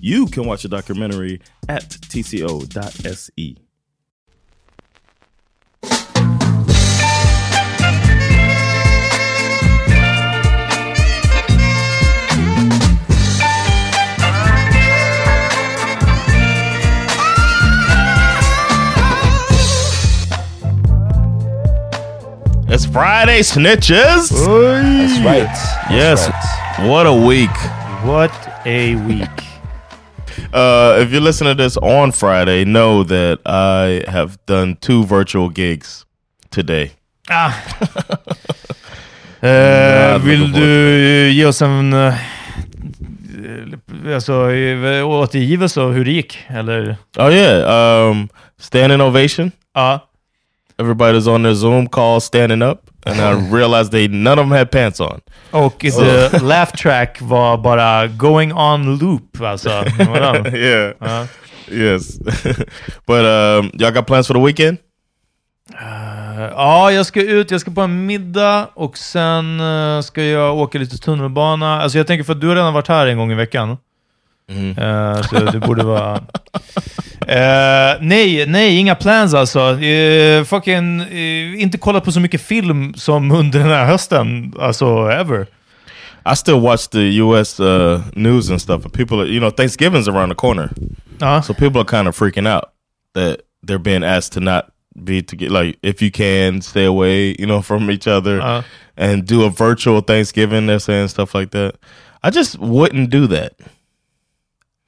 You can watch the documentary at tco.se. It's Friday, snitches. That's right. Yes. That's What a week. What a week. Uh, if you listen to this on Friday, know that I have done two virtual gigs today. Ah. Eh, vill du ge oss en eh, alltså, eh, återgivelse av hur det gick? Eller? Oh yeah, um, standing ovation. Ja. Everybody's on their Zoom call standing up, and I realized they none of them had pants on. Och the laugh track var bara going on loop alltså. Yeah. Ja. Yes. but um, y'all got plans for the weekend? Ja, jag ska ut, jag ska på en middag och sen eh, ska jag åka lite tunnelbana. Alltså jag tänker för att du har redan varit här en gång i veckan. Eh, så det borde vara... Eh, nej, nej, inga plans alltså. Uh, fucking, eh, inte kollat på så mycket film som under den här hösten, alltså ever. I still watch the U.S. Uh, news and stuff, and people, are, you know, Thanksgiving's around the corner, Ja. so people are kind of freaking out that they're being asked to not be to get like if you can stay away, you know, from each other Uh. and do a virtual Thanksgiving. They're saying stuff like that. I just wouldn't do that.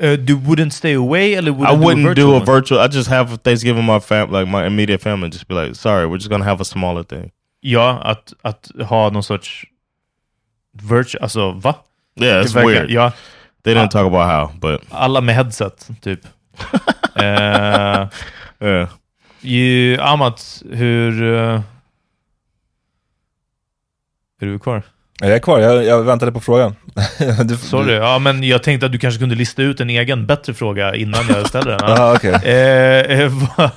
Eh, du wouldn't stay away I wouldn't do virtual a one? virtual. I just have Thanksgiving my fam, like my immediate family. Just be like, sorry, we're just gonna have a smaller thing. Ja, att, att ha någon sorts virtual, alltså va? Yeah, it's verkar- weird. Ja, They didn't talk about how, but alla med headset, typ. Eh, yeah. Ju, Amat, hur... eh, Är du kvar? Jag är kvar, jag, jag väntade på frågan. du, Sorry. Ja, men jag tänkte att du kanske kunde lista ut en egen bättre fråga innan jag ställer den. Ja. Ja, okej. Eh, eh,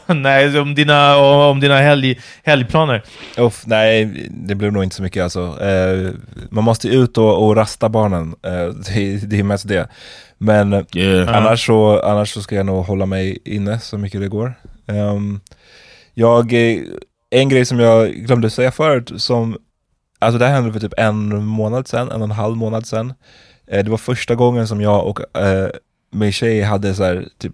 nej, om dina, om dina helg, helgplaner. Uff, nej, det blev nog inte så mycket alltså. Eh, man måste ut och, och rasta barnen, eh, det, det är mest det. Men eh, Yeah. annars, så, annars så ska jag nog hålla mig inne så mycket det går. Ehm, jag, en grej som jag glömde säga förut, som, alltså det här hände för typ en månad sedan, en och en halv månad sedan. Eh, det var första gången som jag och eh, min tjej hade så här, typ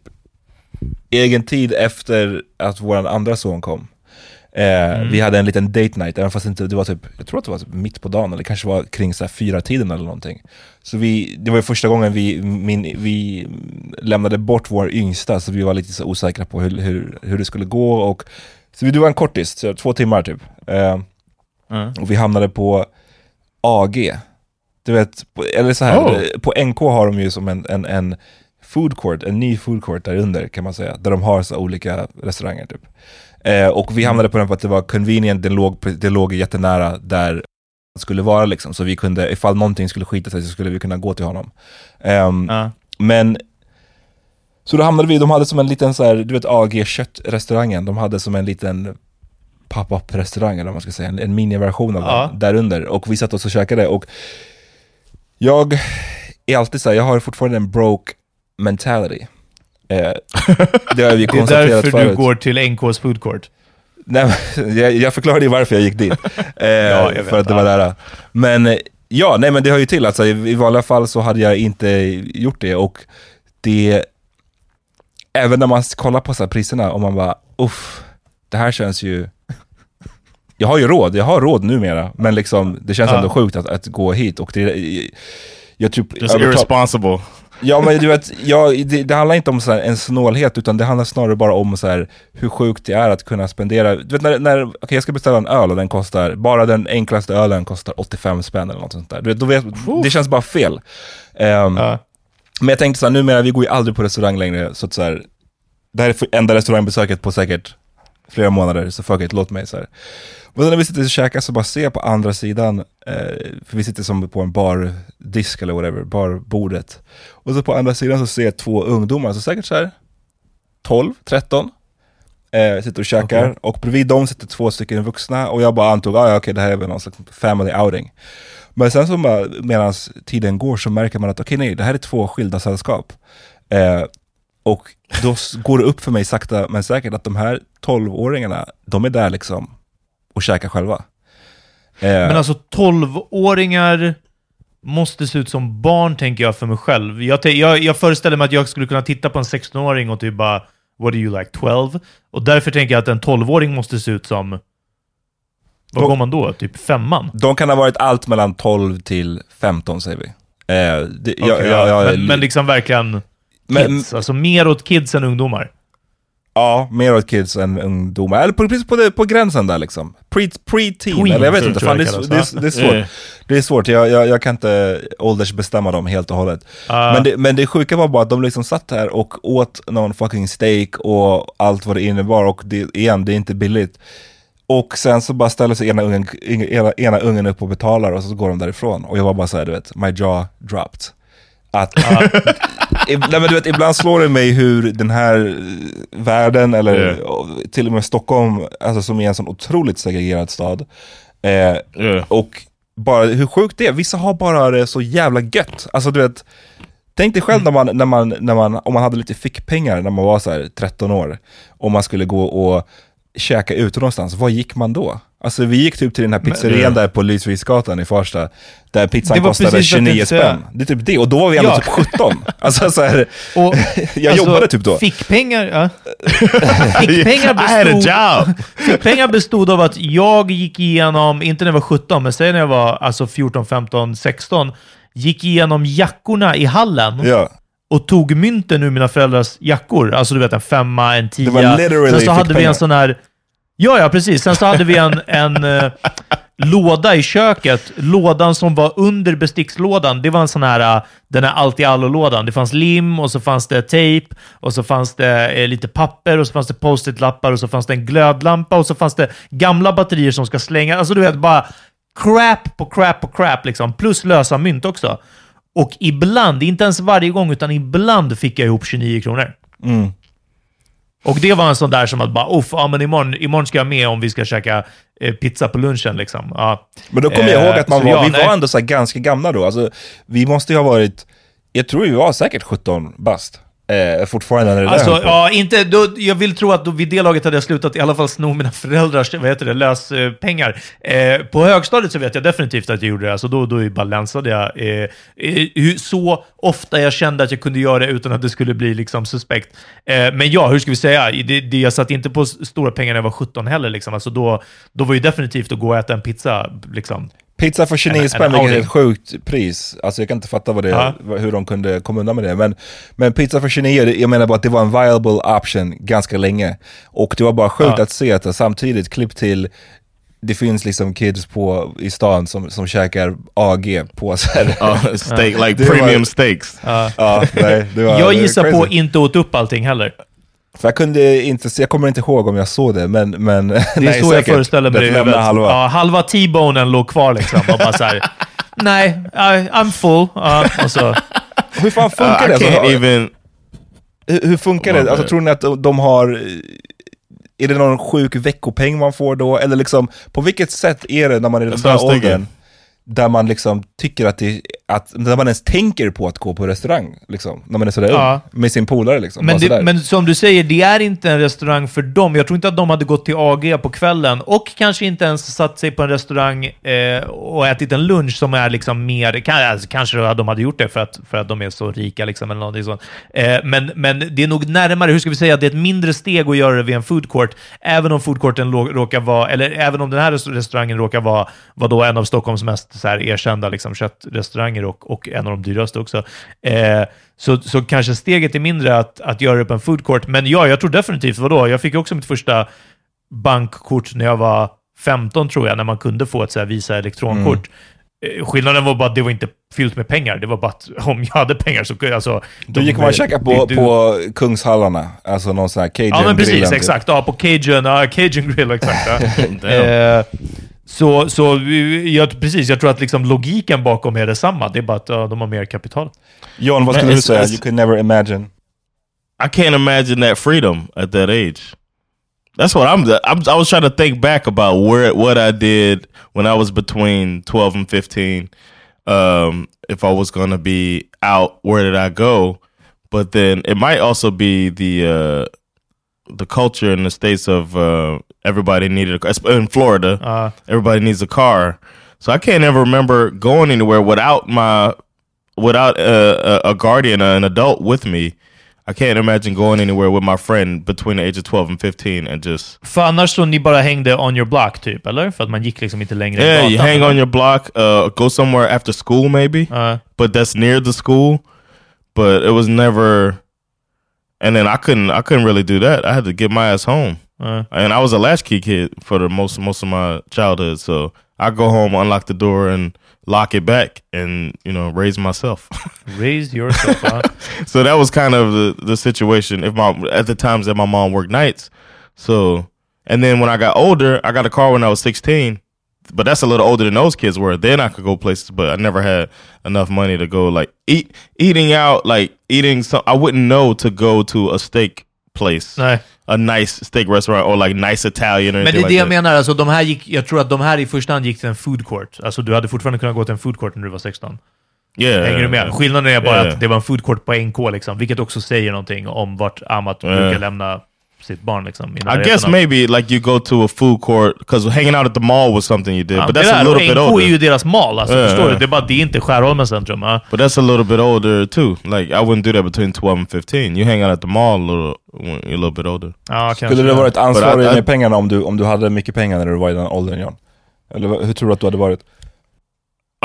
egen tid efter att vår andra son kom. Eh, Vi hade en liten date night, även fast inte, det var typ, jag tror att det var typ mitt på dagen, eller kanske var kring så här fyra tiden eller någonting. Så vi, det var ju första gången vi, min, vi lämnade bort vår yngsta, så vi var lite så osäkra på hur, hur, hur det skulle gå. Och, så vi, det var en kortis, två timmar typ. Eh, Mm. och vi hamnade på AG. Du vet, på, eller så här, Oh. på NK har de ju som en, en, en food court, en ny food court där under kan man säga, där de har så olika restauranger typ. Eh, och vi hamnade på den för att det var convenient, det låg, det låg jättenära där det skulle vara liksom, så vi kunde, ifall någonting skulle skita sig så skulle vi kunna gå till honom. Ehm, Ja. Men så då hamnade vi, de hade som en liten så här, du vet AG köttrestaurangen, de hade som en liten pop-up restaurang eller vad man ska säga, en, en miniversion av Ja. den där under. Och vi satt oss och käkade och jag är alltid så här, jag har fortfarande en broke mentality. Eh, det har vi Det är konstaterat därför förut. du går till NKs food court. Nej, jag, jag förklarade ju varför jag gick dit. Eh, jag vet, för att det ja. var nära. Men eh, ja, nej men det hör ju till. Alltså, i, I vanliga fall så hade jag inte gjort det och det... Även när man kollar på så priserna och man bara uff, det här känns ju... Jag har ju råd, jag har råd numera, men liksom det känns Ja. ändå sjukt att, att gå hit och det... Jag typ, Just irresponsible. Ja men du vet, jag, det, det handlar inte om så här en snålhet utan det handlar snarare bara om så här, hur sjukt det är att kunna spendera, du vet när, när okay, jag ska beställa en öl och den kostar, bara den enklaste ölen kostar 85 spänn eller något sånt där. Du vet, vet, det känns bara fel. Ehm, Ja. Men jag tänkte så här, numera, vi går ju aldrig på restaurang längre, så att så här, det här är enda restaurangbesöket på säkert flera månader, så fuck it, låt mig så här. Och när vi sitter och käkar så bara ser jag på andra sidan, eh, för vi sitter som på en bardisk eller whatever, barbordet. Och så på andra sidan så ser jag två ungdomar, så säkert så här 12, 13, eh, sitter och käkar. Okej. Och bredvid dem sitter två stycken vuxna och jag bara antog, ah, ja, okej det här är väl någon slags family outing. Men sen så medan tiden går så märker man att okej nej, det här är två skilda sällskap. Eh, och då går det upp för mig sakta men säkert att de här 12-åringarna, de är där liksom och käkar själva. Eh, Men alltså 12-åringar måste se ut som barn, tänker jag för mig själv. Jag, jag, jag föreställer mig att jag skulle kunna titta på en 16-åring och typ bara What are you like 12? Och därför tänker jag att en 12-åring måste se ut som... Vad går man då? Typ femman? de kan ha varit allt mellan 12 till 15 säger vi. Eh, det, jag, Okej, jag, jag, men, men liksom verkligen men- kids. alltså mer åt kids än ungdomar. Ja, mer åt kids än ungdomar. Eller på, precis på, det, på gränsen där liksom. Pre- Pre-teen, Tween, eller jag vet inte. Fan, det, är, det är, det är svårt. Ja. Det är svårt, jag, jag, jag kan inte åldersbestämma dem helt och hållet. Ah. Men, det, men det sjuka var bara att de liksom satt här och åt någon fucking steak och allt vad det innebar. Och det, igen, det är inte billigt. Och sen så bara ställer sig ena ungen, ena, ena ungen upp och betalar och så går de därifrån. Och jag var bara såhär, du vet, my jaw dropped. Att, ib- nej, men du vet, ibland slår det mig hur den här eh, världen, eller Yeah. till och med Stockholm, alltså som är en sån otroligt segregerad stad, eh, Yeah. och bara hur sjukt det är, vissa har bara det så jävla gött. Alltså du vet, tänk dig själv när man, när man, när man, om man hade lite fickpengar när man var så här 13 år, och man skulle gå och käka ute någonstans, var gick man då? Alltså vi gick typ till den här pizzerian där på Lysviksgatan i Farsta, där pizzan kostade precis vad jag 29 tänkte säga. spänn. Det är typ det, och då var vi ändå Ja. typ 17. Alltså så här, Och, jag alltså, jobbade typ då. Fickpengar, ja. fickpengar, I had a bestod, fickpengar bestod av att jag gick igenom, inte när jag var 17, men säg när jag var alltså 14, 15, 16, gick igenom jackorna i hallen Ja. och tog mynten ur mina föräldrars jackor. Alltså du vet en femma, en tia. Det var literally Sen så hade vi en sån här... Ja, ja, precis. Sen så hade vi en, en, eh, låda i köket. Lådan som var under bestickslådan, det var en sån här, eh, den här allt i allo-lådan. Det fanns lim och så fanns det tejp och så fanns det eh, lite papper och så fanns det post-it-lappar och så fanns det en glödlampa och så fanns det gamla batterier som ska slänga. Alltså du vet, bara crap på crap på crap liksom. Plus lösa mynt också. Och ibland, inte ens varje gång, utan ibland fick jag ihop 29 kronor. Mm. Och det var en sån där som att bara, uff, ja, men imorgon, imorgon ska jag med om vi ska käka eh, pizza på lunchen. Liksom. Ja. Men då kommer jag ihåg Eh, att man var, ja, vi nej. var ändå så ganska gamla då. Alltså, vi måste ju ha varit, jag tror vi var säkert 17 bast. Eh, fortfarande när det där Alltså, på. ja, inte, då, jag vill tro att då, vid det laget hade jag slutat i alla fall sno mina föräldrars vad heter det, löspengar. Eh, på högstadiet så vet jag definitivt att jag gjorde det. Alltså, då, då bara länsade jag. Eh, eh, hur- så ofta jag kände att jag kunde göra det utan att det skulle bli liksom, suspekt. Eh, men ja, hur ska vi säga? Det, det, jag satt inte på stora pengar när jag var 17 heller. Liksom. Alltså, då, då var ju definitivt att gå och äta en pizza. Liksom. Pizza för 29 en- en spänn, vilket är ett sjukt pris. Alltså jag kan inte fatta vad det, Ja. hur de kunde komma undan med det. Men, men pizza för 29, det- jag menar bara att det var en viable option ganska länge. Och det var bara sjukt Ja. att se att samtidigt, klipp till, det finns liksom kids på, i stan som, som käkar AG på så. Uh, steak, like Det var- premium steaks. Ja, nej, det var, Jag gissar på inte åt upp allting heller. För jag kunde inte se, jag kommer inte ihåg om jag såg det, men... men Det är så jag föreställer mig det. halva. Ja, halva T-bonen låg kvar liksom. Och bara så här, nej, I, I'm full. Ja, och så, Hur fan Uh, funkar I det? Alltså, even. hur, hur funkar Oh, det? Alltså, tror ni att de- har... eh, Är det någon sjuk veckopeng man får då? Eller liksom, på vilket sätt är det när man är i den här åldern? Där man liksom tycker att det, att, när man ens tänker på att gå på restaurang, liksom, när man är sådär Ja. ung, med sin polare liksom. men, det, men som du säger, det är inte en restaurang för dem. Jag tror inte att de hade gått till AG på kvällen och kanske inte ens satt sig på en restaurang eh, och ätit en lunch som är liksom mer... Kan, alltså, kanske de hade gjort det för att, för att de är så rika liksom, eller någonting sånt. Eh, men, men det är nog närmare, hur ska vi säga, det är ett mindre steg att göra det vid en food court, även om food courten råkar vara, eller även om den här rest- restaurangen råkar vara, vara då en av Stockholms mest så här, erkända liksom, köttrestauranger och, och en av de dyraste också. Eh, så, så kanske steget är mindre att, att göra det på en food court. Men ja, jag tror definitivt, vadå? Jag fick också mitt första bankkort när jag var 15 tror jag, när man kunde få ett så här Visa elektronkort. Eh, Skillnaden var bara att det var inte fyllt med pengar. Det var bara att om jag hade pengar så kunde alltså... Då gick man och käkade på, du- på Kungshallarna, alltså någon sån här cajun Ja, men precis. grillen, typ. Exakt. Ja, på Cajun, ja, Cajun grill, exakt. Ja. Eh, så, så jag, precis, jag tror att liksom logiken bakom är detsamma. Det är bara att ja, de har mer kapital. John, vad skulle du säga? You could never imagine. I can't imagine that freedom at that age. That's what I'm, I'm. I was trying to think back about where what I did when I was between 12 and 15. Um, if I was going to be out, where did I go? But then it might also be the uh, the culture in the states of uh, everybody needed a car. In Florida, Uh, everybody needs a car. So I can't ever remember going anywhere without my without a, a, a guardian, an adult with me. I can't imagine going anywhere with my friend between the age of 12 and 15 and just för annars så ni bara hängde on your block, typ, eller? För att man gick liksom inte längre yeah, you hang eller? on your block, uh, go somewhere after school maybe, Uh, but that's near the school. But it was never, and then I couldn't I couldn't really do that. I had to get my ass home. uh. and I was a latchkey kid for the most most of my childhood. So I go home, unlock the door, and lock it back, and you know raise myself. Raise yourself. Uh. so that was kind of the the situation. If my at the times that my mom worked nights, so and then when I got older, I got a car when I was sixteen. But that's a little older than those kids were. Then I could go places, but I never had enough money to go like eat eating out, like eating. Some I wouldn't know to go to a steak place Nej. a nice steak restaurant or like nice Italian Men det är det like jag that. menar, alltså, de här gick, jag tror att de här i första hand gick till en food court. Alltså du hade fortfarande kunnat gå till en food court när du var 16. Yeah, Hänger du med? yeah. Skillnaden är bara Yeah. att det var en food court på NK, liksom, vilket också säger någonting om vart Amat Yeah. brukar lämna sitt barn. Liksom, i I guess av- maybe like you go to a food court because hanging out at the mall was something you did, Ja, but that's a där, little och bit NK older. är ju deras mall, alltså, Ja, förstår ja. du? Det är bara det är inte Skärholmens centrum. Ja. But that's a little bit older too. Like I wouldn't do that between twelve and fifteen. You hang out at the mall a little a little bit older. Ja, kanske. Skulle du varit ansvarig I- I- med pengarna om du, om du hade mycket pengar när du var i den åldern John? Eller hur tror du att du hade varit?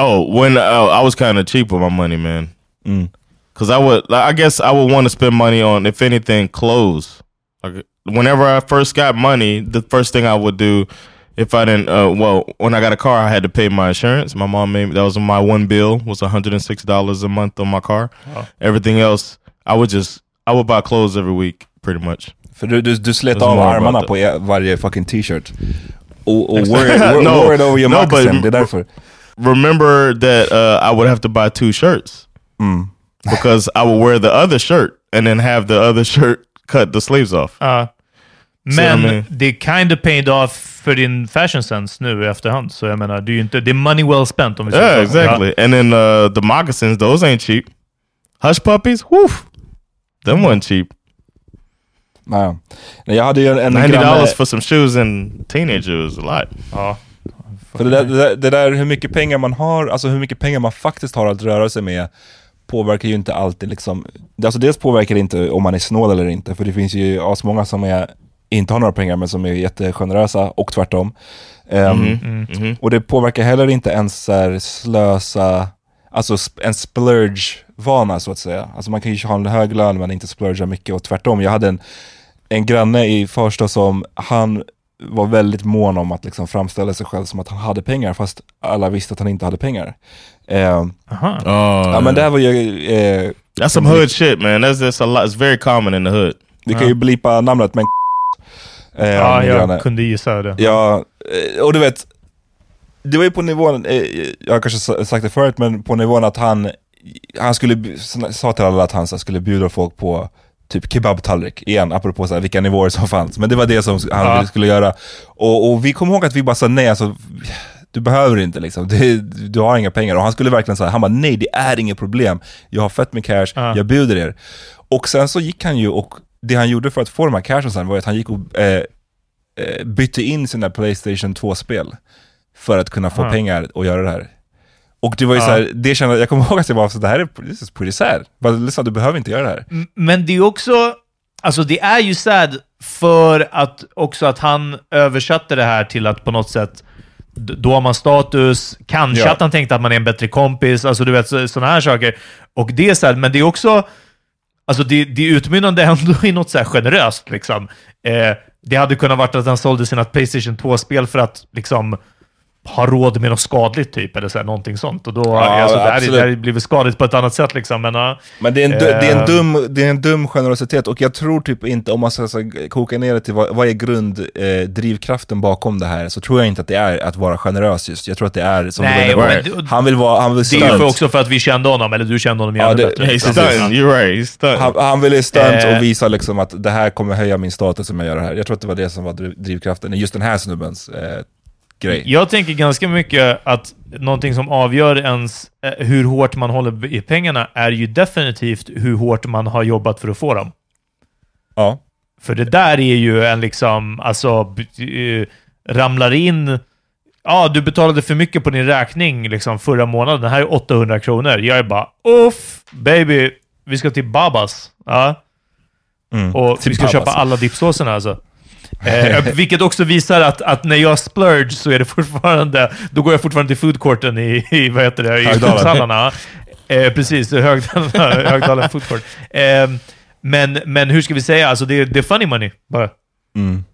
Oh, when uh, I was kind of cheap with my money, man. Mm. Cause I would, like, I guess I would want to spend money on, if anything, clothes. Like whenever I first got money, the first thing I would do if I didn't, uh, well, when I got a car, I had to pay my insurance. My mom made that was my one bill was one hundred and six dollars a month on my car. Everything else, I would just I would buy clothes every week, pretty much. För du, du, du slet av armarna på e- varje fucking t-shirt. Och, och wore, No, wore it over your no, moccasin, det är därför. Remember that uh, I would have to buy two shirts because I would wear the other shirt and then have the other shirt cut the sleeves off. Ja. Så Men de är- det kind of paid off för din fashion sense nu i efterhand. Så jag menar, det är ju inte, det är money well spent om vi säger Yeah, exactly. And then uh, the moccasins, those ain't cheap. Hush puppies, woof. Them wasn't cheap. Nej. Jag hade ju en Ninety granne, dollars for some shoes in teenager is a lot. Ja. för det där, det, där, det där hur mycket pengar man har, alltså hur mycket pengar man faktiskt har att röra sig med påverkar ju inte alltid liksom, alltså dels påverkar det inte om man är snål eller inte, för det finns ju asmånga som är, inte har några pengar men som är jättegenerösa och tvärtom. Ehm, Och det påverkar heller inte ens så här slösa, alltså sp- en splurge-vana så att säga. Alltså man kan ju ha en hög lön men inte splurga mycket och tvärtom. Jag hade en, en granne i Farsta som, han var väldigt mån om att liksom framställa sig själv som att han hade pengar fast alla visste att han inte hade pengar. Ehm, Aha. Oh, ja men det här var ju, eh, that's some hood shit, man. That's just a lot. It's very common in the hood. vi kan ju blipa namnet men eh, Ja, jag granne. kunde gissa det. Ja, eh, och du vet, det var ju på nivån, eh, jag har kanske sa- sagt det förut, men på nivån att han, han skulle, sa till alla att han skulle bjuda folk på typ kebabtallrik, igen, apropå så här, vilka nivåer som fanns. Men det var det som han Ja. skulle göra. Och, och vi kom ihåg att vi bara sa nej, alltså, du behöver inte liksom, det, du har inga pengar. Och han skulle verkligen säga, han bara nej det är inget problem, jag har fett med cash, Ja. jag bjuder er. Och sen så gick han ju och det han gjorde för att få de här cashen sen var att han gick och eh, eh, bytte in sina Playstation 2-spel för att kunna få Aha. pengar och göra det här. Och det var ju Ja. så här, det kände, jag kommer ihåg att jag var så det här är this is pretty sad. Bara, lyssna, du behöver inte göra det här. Men det är också, alltså det är ju sad för att också att han översatte det här till att på något sätt då har man status, kanske Ja. att han tänkte att man är en bättre kompis, alltså du vet sådana här saker. Och det är sad, men det är också, alltså det, det utmynnande ändå i något så här generöst liksom. Eh, det hade kunnat varit att han sålde sina Playstation 2-spel för att liksom ha råd med något skadligt typ, eller så här, någonting sånt. Och då, Ja, alltså, det, här, det här blir skadligt på ett annat sätt liksom, men ja. Men det är, en, du- det, är en Eh. dum, det är en dum generositet och jag tror typ inte, om man ska så, koka ner det till vad, vad är grunddrivkraften eh, drivkraften bakom det här, så tror jag inte att det är att vara generös just. Jag tror att det är som Nej, du Han vill vara, han vill Det är ju stunt. för också för att vi kände honom, eller du kände honom Ja, jävligt det- bättre. Liksom. stunting. You're right. Stunting. Han, han ville stunt Eh. och visa liksom att det här kommer höja min status om jag gör det här. Jag tror att det var det som var driv- drivkraften i just den här snubbens eh, grej. Jag tänker ganska mycket att någonting som avgör ens eh, hur hårt man håller i pengarna är ju definitivt hur hårt man har jobbat för att få dem. Ja. För det där är ju en liksom, alltså, eh, ramlar in... Ja, du betalade för mycket på din räkning liksom förra månaden. Den här är 800 kronor. Jag är bara, uff, baby, vi ska till Babas. Ja. Mm. Och Till vi ska Babas. köpa alla dippsåserna alltså. Eh, vilket också visar att, att när jag splurge så är det fortfarande, då går jag fortfarande till foodcourten i, i vad heter det, i Högdalen. Uppsalarna. Eh, precis, Högdalen, Högdalen foodcourt. Eh, men, men hur ska vi säga, alltså det, är- det är funny money bara. Mm.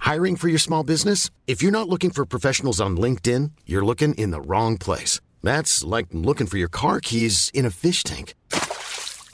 Hiring for your small business? If you're not looking for professionals on LinkedIn, you're looking in the wrong place. That's like looking for your car keys in a fish tank.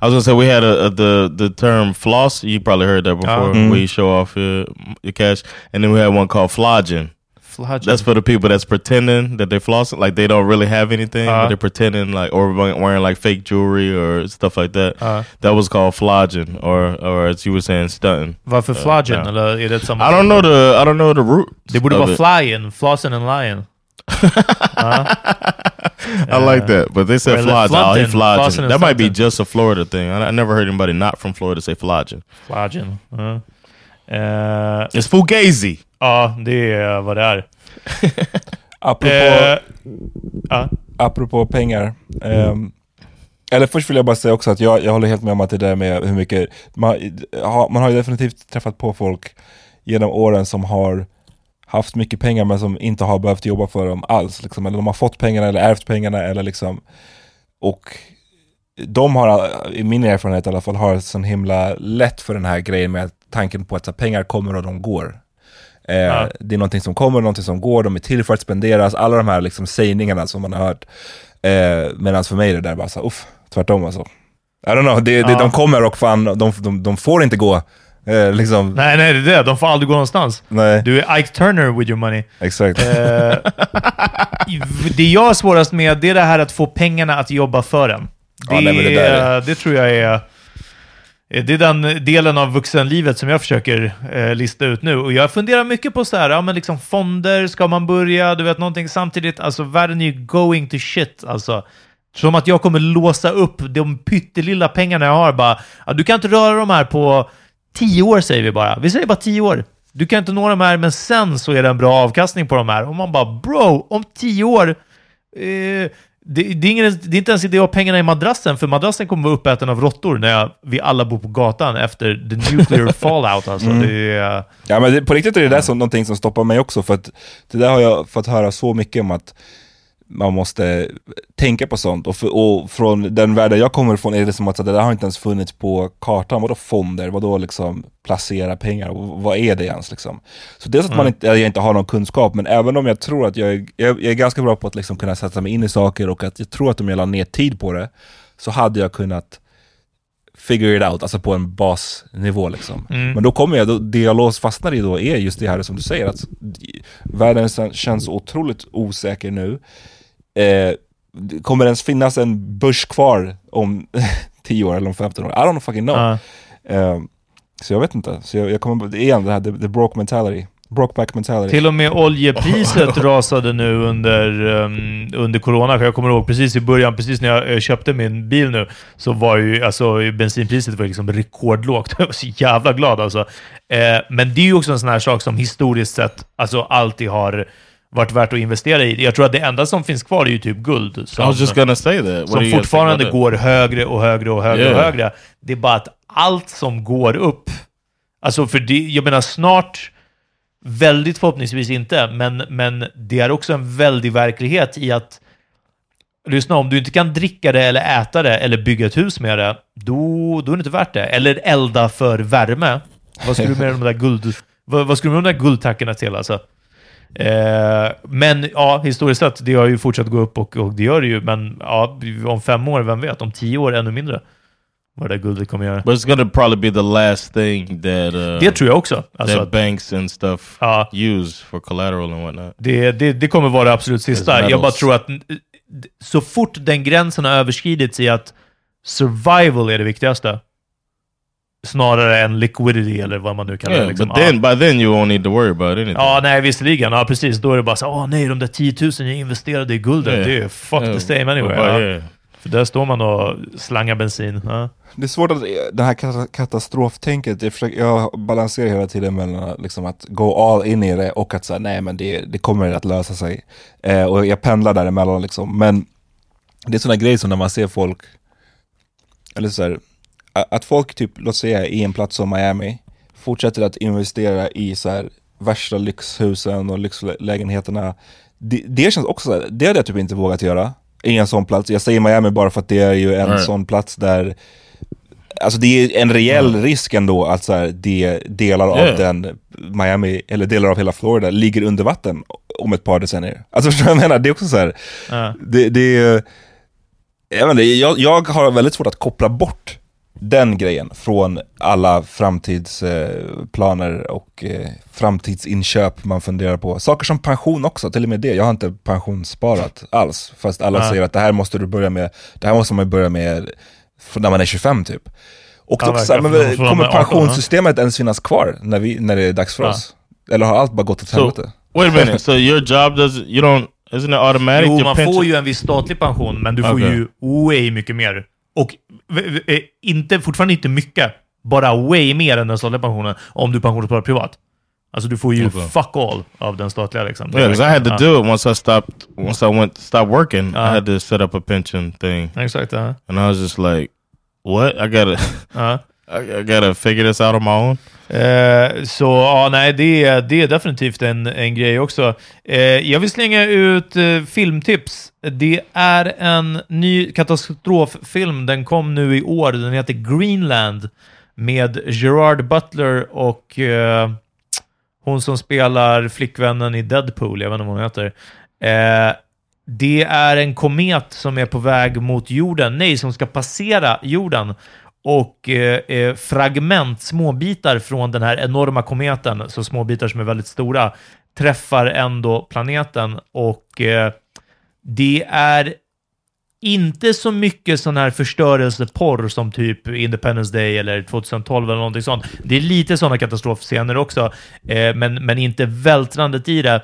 I was gonna say we had a, a the the term floss. You probably heard that before. Mhm. Where you show off your, your cash, and then we had one called flogging. Fludge. That's for the people that's pretending that they flossing, like they don't really have anything, Uh. but they're pretending like or wearing wearing, like fake jewelry or stuff like that. Uh. That was called flogging, or or as you were saying, stunting. Varför Uh, yeah. Eller är det I don't know the I don't know the root. Det borde of vara it. flyin, flossen and lion. I like that, but they said flodging. Oh, he and That might be just a Florida thing. I, I never heard anybody not from Florida say flogging. Fludgen. Ja. Eh, It's fugazi. ja, det är vad det är. Apropå, Eh, ja. apropå pengar. ehm, eller först vill jag bara säga också att jag, jag håller helt med om att det där med hur mycket... Man, man har ju definitivt träffat på folk genom åren som har haft mycket pengar men som inte har behövt jobba för dem alls. Liksom. Eller de har fått pengarna eller ärvt pengarna eller liksom... Och de har, i min erfarenhet i alla fall, har sån himla lätt för den här grejen med tanken på att så här, pengar kommer och de går. Eh, Ja. Det är någonting som kommer och någonting som går, de är till för att spenderas, alla de här liksom sägningarna som man har hört. Eh, Medan för mig är det där bara så uff, tvärtom alltså. I don't know, det, det, Ja. de kommer och fan, de, de, de får inte gå. Eh, liksom, nej. Nej, nej, det är det. De får aldrig gå någonstans. Du är Ike Turner with your money. exakt. Eh, det jag har svårast med, det är det här att få pengarna att jobba för en. Det, Ja, nej, det är- det tror jag är... Det är den delen av vuxenlivet som jag försöker eh, lista ut nu. Och jag funderar mycket på så här, ja, men liksom fonder, ska man börja? Du vet, någonting samtidigt. Alltså, världen är ju going to shit. Alltså, som att jag kommer låsa upp de pyttelilla pengarna jag har. Bara, ja, du kan inte röra de här på tio år, säger vi bara. Vi säger bara tio år. Du kan inte nå de här, men sen så är det en bra avkastning på de här. Och man bara, bro, om tio år... Eh, det, det, är ingen, det är inte ens idé att ha pengarna i madrassen, för madrassen kommer vara uppäten av råttor när jag, vi alla bor på gatan efter the nuclear fallout. Alltså. Mm. Är, Ja men det, på riktigt är det där som, någonting som stoppar mig också, för att det där har jag fått höra så mycket om att man måste tänka på sånt. Och, för, och från den världen jag kommer ifrån är det som att det där har inte ens funnits på kartan. Vadå fonder? Vadå liksom placera pengar? Vad är det ens liksom? Så dels att man inte, jag inte har någon kunskap, men även om jag tror att jag är, jag, är ganska bra på att liksom kunna sätta mig in i saker och att jag tror att om jag la ner tid på det, så hade jag kunnat figure it out, alltså på en basnivå liksom. Men då kommer jag, då, det jag lås fastnar i då är just det här som du säger, att världen känns otroligt osäker nu. Eh, kommer det ens finnas en börs kvar om 10 år eller om 15 år? I don't fucking know. Ja. Eh, så jag vet inte. Så jag, jag kommer, igen det här, the, the broke mentality. Brokeback mentality. Till och med oljepriset rasade nu under, um, under corona. Jag kommer ihåg precis i början, precis när jag eh, köpte min bil nu, så var ju alltså, bensinpriset var liksom rekordlågt. Jag var så jävla glad alltså. Eh, men det är ju också en sån här sak som historiskt sett alltså, alltid har varit värt att investera i. Jag tror att det enda som finns kvar är ju typ guld. I Som, was just gonna say that. What som fortfarande går högre och högre och högre och Yeah. högre. Det är bara att allt som går upp, alltså för det, jag menar snart, väldigt förhoppningsvis inte, men, men det är också en väldig verklighet i att Lyssna, om du inte kan dricka det eller äta det eller bygga ett hus med det, då, då är det inte värt det. Eller elda för värme. Vad skulle du med de där guld... Vad, vad skulle du med de där guldtackorna till alltså? Eh, men ja, historiskt sett, det har ju fortsatt gå upp och, och det gör det ju. Men ja, om fem år, vem vet? Om tio år, ännu mindre. Vad det där guldet kommer göra. But it's gonna probably be the last thing that uh, Det tror jag också. Alltså, that banks and stuff Ja. use for collateral and whatnot. Det, det, det kommer vara det absolut sista. Jag bara tror att n- så fort den gränsen har överskridits i att survival är det viktigaste, snarare än liquidity eller vad man nu kallar Yeah, det. Liksom. but then by then you won't need to worry about anything. Ja, nej, visserligen. Ja, precis. Då är det bara så åh nej, de där 10 000 jag investerade i guldet, Yeah. det är fuck Yeah, the same anyway. but yeah. För där står man och slangar bensin. Ja. Det är svårt att, det här kata- katastroftänket, jag, försöker, jag balanserar hela tiden mellan liksom att gå all in i det och att säga nej men det, det kommer att lösa sig. Eh, och jag pendlar däremellan liksom. Men det är sådana grejer som när man ser folk, eller så här, att folk typ, låt säga i en plats som Miami, fortsätter att investera i så här värsta lyxhusen och lyxlägenheterna. Det, det känns också, så här, det hade jag typ inte vågat göra i en sån plats. Jag säger Miami bara för att det är ju en Right. sån plats där Alltså det är en reell risk ändå att så här, det delar av Yeah. den Miami, eller delar av hela Florida, ligger under vatten om ett par decennier. Alltså förstår du vad jag menar? Det är också så här, Ja. det, det är, jag, vet inte, jag, jag har väldigt svårt att koppla bort den grejen från alla framtidsplaner och eh, framtidsinköp man funderar på. Saker som pension också, till och med det. Jag har inte pensionssparat alls, fast alla Ja. säger att det här måste du börja med, det här måste man börja med när man är 25 typ. Och Ja, då, så här, men, kommer när man är 18, pensionssystemet ens finnas kvar när, vi, när det är dags för Ja. oss? Eller har allt bara gått åt So helvete? wait a minute. So your job does you don't isn't it automatic? Jo, man pension- får ju en viss statlig pension, men du får Okej. ju way mycket mer. Och eh, inte, fortfarande inte mycket, bara way mer än den statliga pensionen om du pensionssparar privat. Alltså du får ju Okej. fuck all av den statliga liksom. Yeah, because I had to do it once I stopped. Once I went stopped working, I Uh. had to set up a pension thing, Exakt, ja. and I was just like, "What? I gotta, ja. I, I gotta figure this out on my own." Eh, så ja, nej, det är, det är definitivt en, en grej också. Eh, jag vill slänga ut eh, filmtips. Det är en ny katastroffilm. Den kom nu i år. Den heter Greenland med Gerard Butler och eh, hon som spelar flickvännen i Deadpool. Jag vet inte vad hon heter. Eh, det är en komet som är på väg mot jorden. Nej, som ska passera jorden. Och eh, eh, fragment, småbitar från den här enorma kometen, så småbitar som är väldigt stora, träffar ändå planeten. Och eh, det är inte så mycket sån här förstörelseporr som typ Independence Day eller 2012 eller någonting sånt. Det är lite sådana katastrofscener också, eh, men, men inte vältrandet i det.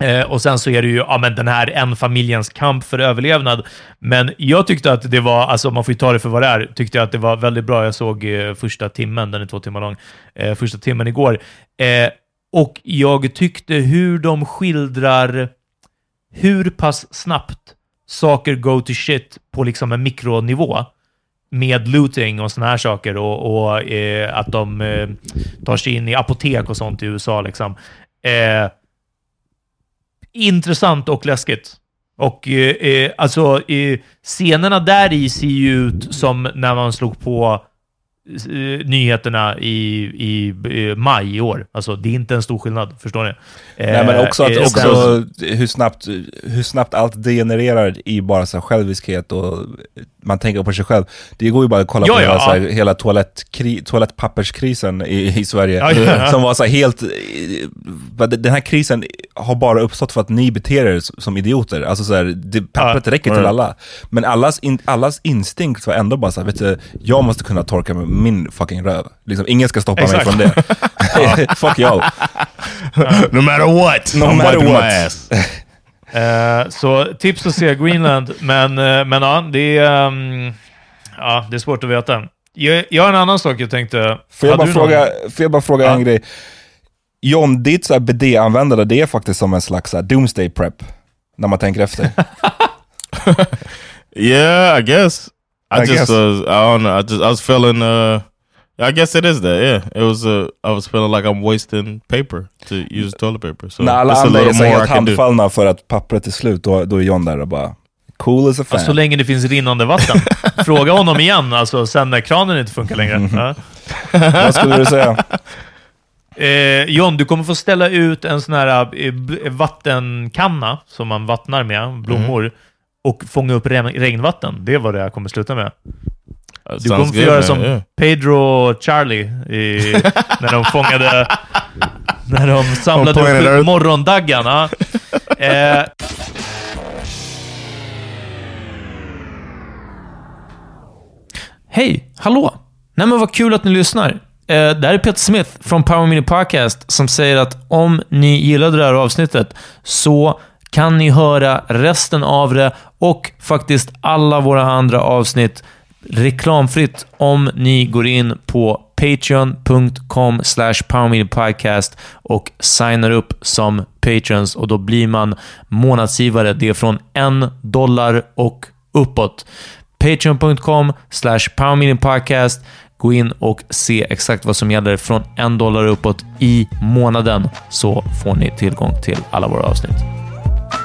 Eh, och sen så är det ju ja, men den här en familjens kamp för överlevnad. Men jag tyckte att det var, alltså man får ju ta det för vad det är, tyckte jag att det var väldigt bra. Jag såg eh, första timmen, den är två timmar lång, eh, första timmen igår. Eh, och jag tyckte hur de skildrar hur pass snabbt saker go to shit på liksom en mikronivå med looting och såna här saker och, och eh, att de eh, tar sig in i apotek och sånt i USA. Liksom. Eh, Intressant och läskigt. Och eh, eh, alltså, eh, scenerna där i ser ju ut som när man slog på nyheterna i, i eh, maj i år. Alltså, det är inte en stor skillnad, förstår ni? Nej men också, att, eh, också hur, snabbt, hur snabbt allt degenererar i bara så här själviskhet och man tänker på sig själv. Det går ju bara att kolla Ja, på ja, hela, så här, ja. hela toalettkri, toalettpapperskrisen i, i Sverige. Ja, ja, ja. Som var så här helt... eh, Den här krisen har bara uppstått för att ni beter er som idioter. Alltså så här, det, pappret Ja. räcker till Ja. alla. Men allas, in, allas instinkt var ändå bara så här, vet du, jag måste kunna torka med min fucking röv. Liksom, ingen ska stoppa Exakt. mig från det. Fuck y'all. no matter what, No I'm matter what. my ass. Eh, så tips att se Greenland, men, eh, men ja, det är, ehm, ja, det är svårt att veta. Jag, jag har en annan sak jag tänkte... Får jag bara fråga, får jag bara fråga Ja. en grej? John, ditt BD-användande, det är faktiskt som en slags så doomsday prep. När man tänker efter. Yeah, I guess. I, I just guess. was. I don't know. I just I was feeling. Uh, I guess it is that. Yeah, it was. Uh, I was feeling like I'm wasting paper to use toilet paper. So När alla andra är så helt handfallna för att pappret är slut, då, då är John där och bara cool as a fan. Ja, så länge det finns rinnande vatten. Fråga honom igen, alltså sen när kranen inte funkar längre. Ja. Vad skulle du säga? Eh, John, du kommer få ställa ut en sån här eh, vattenkanna som man vattnar med, blommor, och fånga upp re- regnvatten. Det vad det här kommer sluta med. Du kommer få göra som yeah. Pedro och Charlie i, när de fångade... när de samlade upp Earth. morgondaggarna. Eh, Hej! Hallå! Nej men vad kul att ni lyssnar. Eh, det här är Peter Smith från Power Mini Podcast som säger att om ni gillade det här avsnittet så kan ni höra resten av det och faktiskt alla våra andra avsnitt reklamfritt om ni går in på patreon.com podcast och signar upp som patrons och då blir man månadsgivare. Det är från en dollar och uppåt. Patreon.com slash. Gå in och se exakt vad som gäller från en dollar uppåt i månaden så får ni tillgång till alla våra avsnitt.